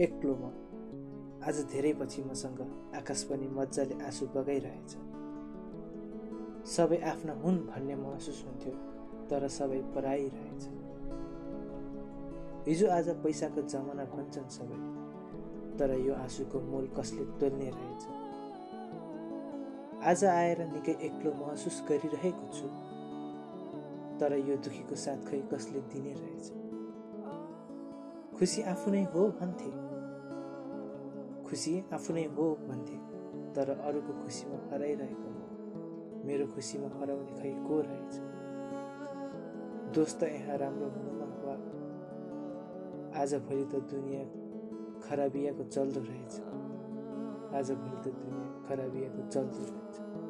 एक्लो म आज धेरै पछि मसँग आकाश पनि मजाले आँसु बगाइरहेछ। सबै आफ्ना हुन् भन्ने महसुस हुन्थ्यो तर सबै पराइरहेछ हिजो आज पैसाको जमाना भन्छन् सबै तर यो आँसुको मोल कसले तोल्ने रहेछ? आज आएर निकै एक्लो महसुस गरिरहेको छु तर यो दुखीको साथ खै कसले दिने रहेछ? खुसी आफू नै हो भन्थे। खुसी आफू नै हो भन्थे तर अरूको खुसीमा हराइरहेको मेरो खुसीमा हराउने खै को रहेछ? दोस्त यहाँ राम्रो हुनुमा वा? आजभोलि त दुनियाँ खराबियाको चल्दो रहेछ। आजभोलि त दुनियाँ खराबियाको चल्दो रहेछ।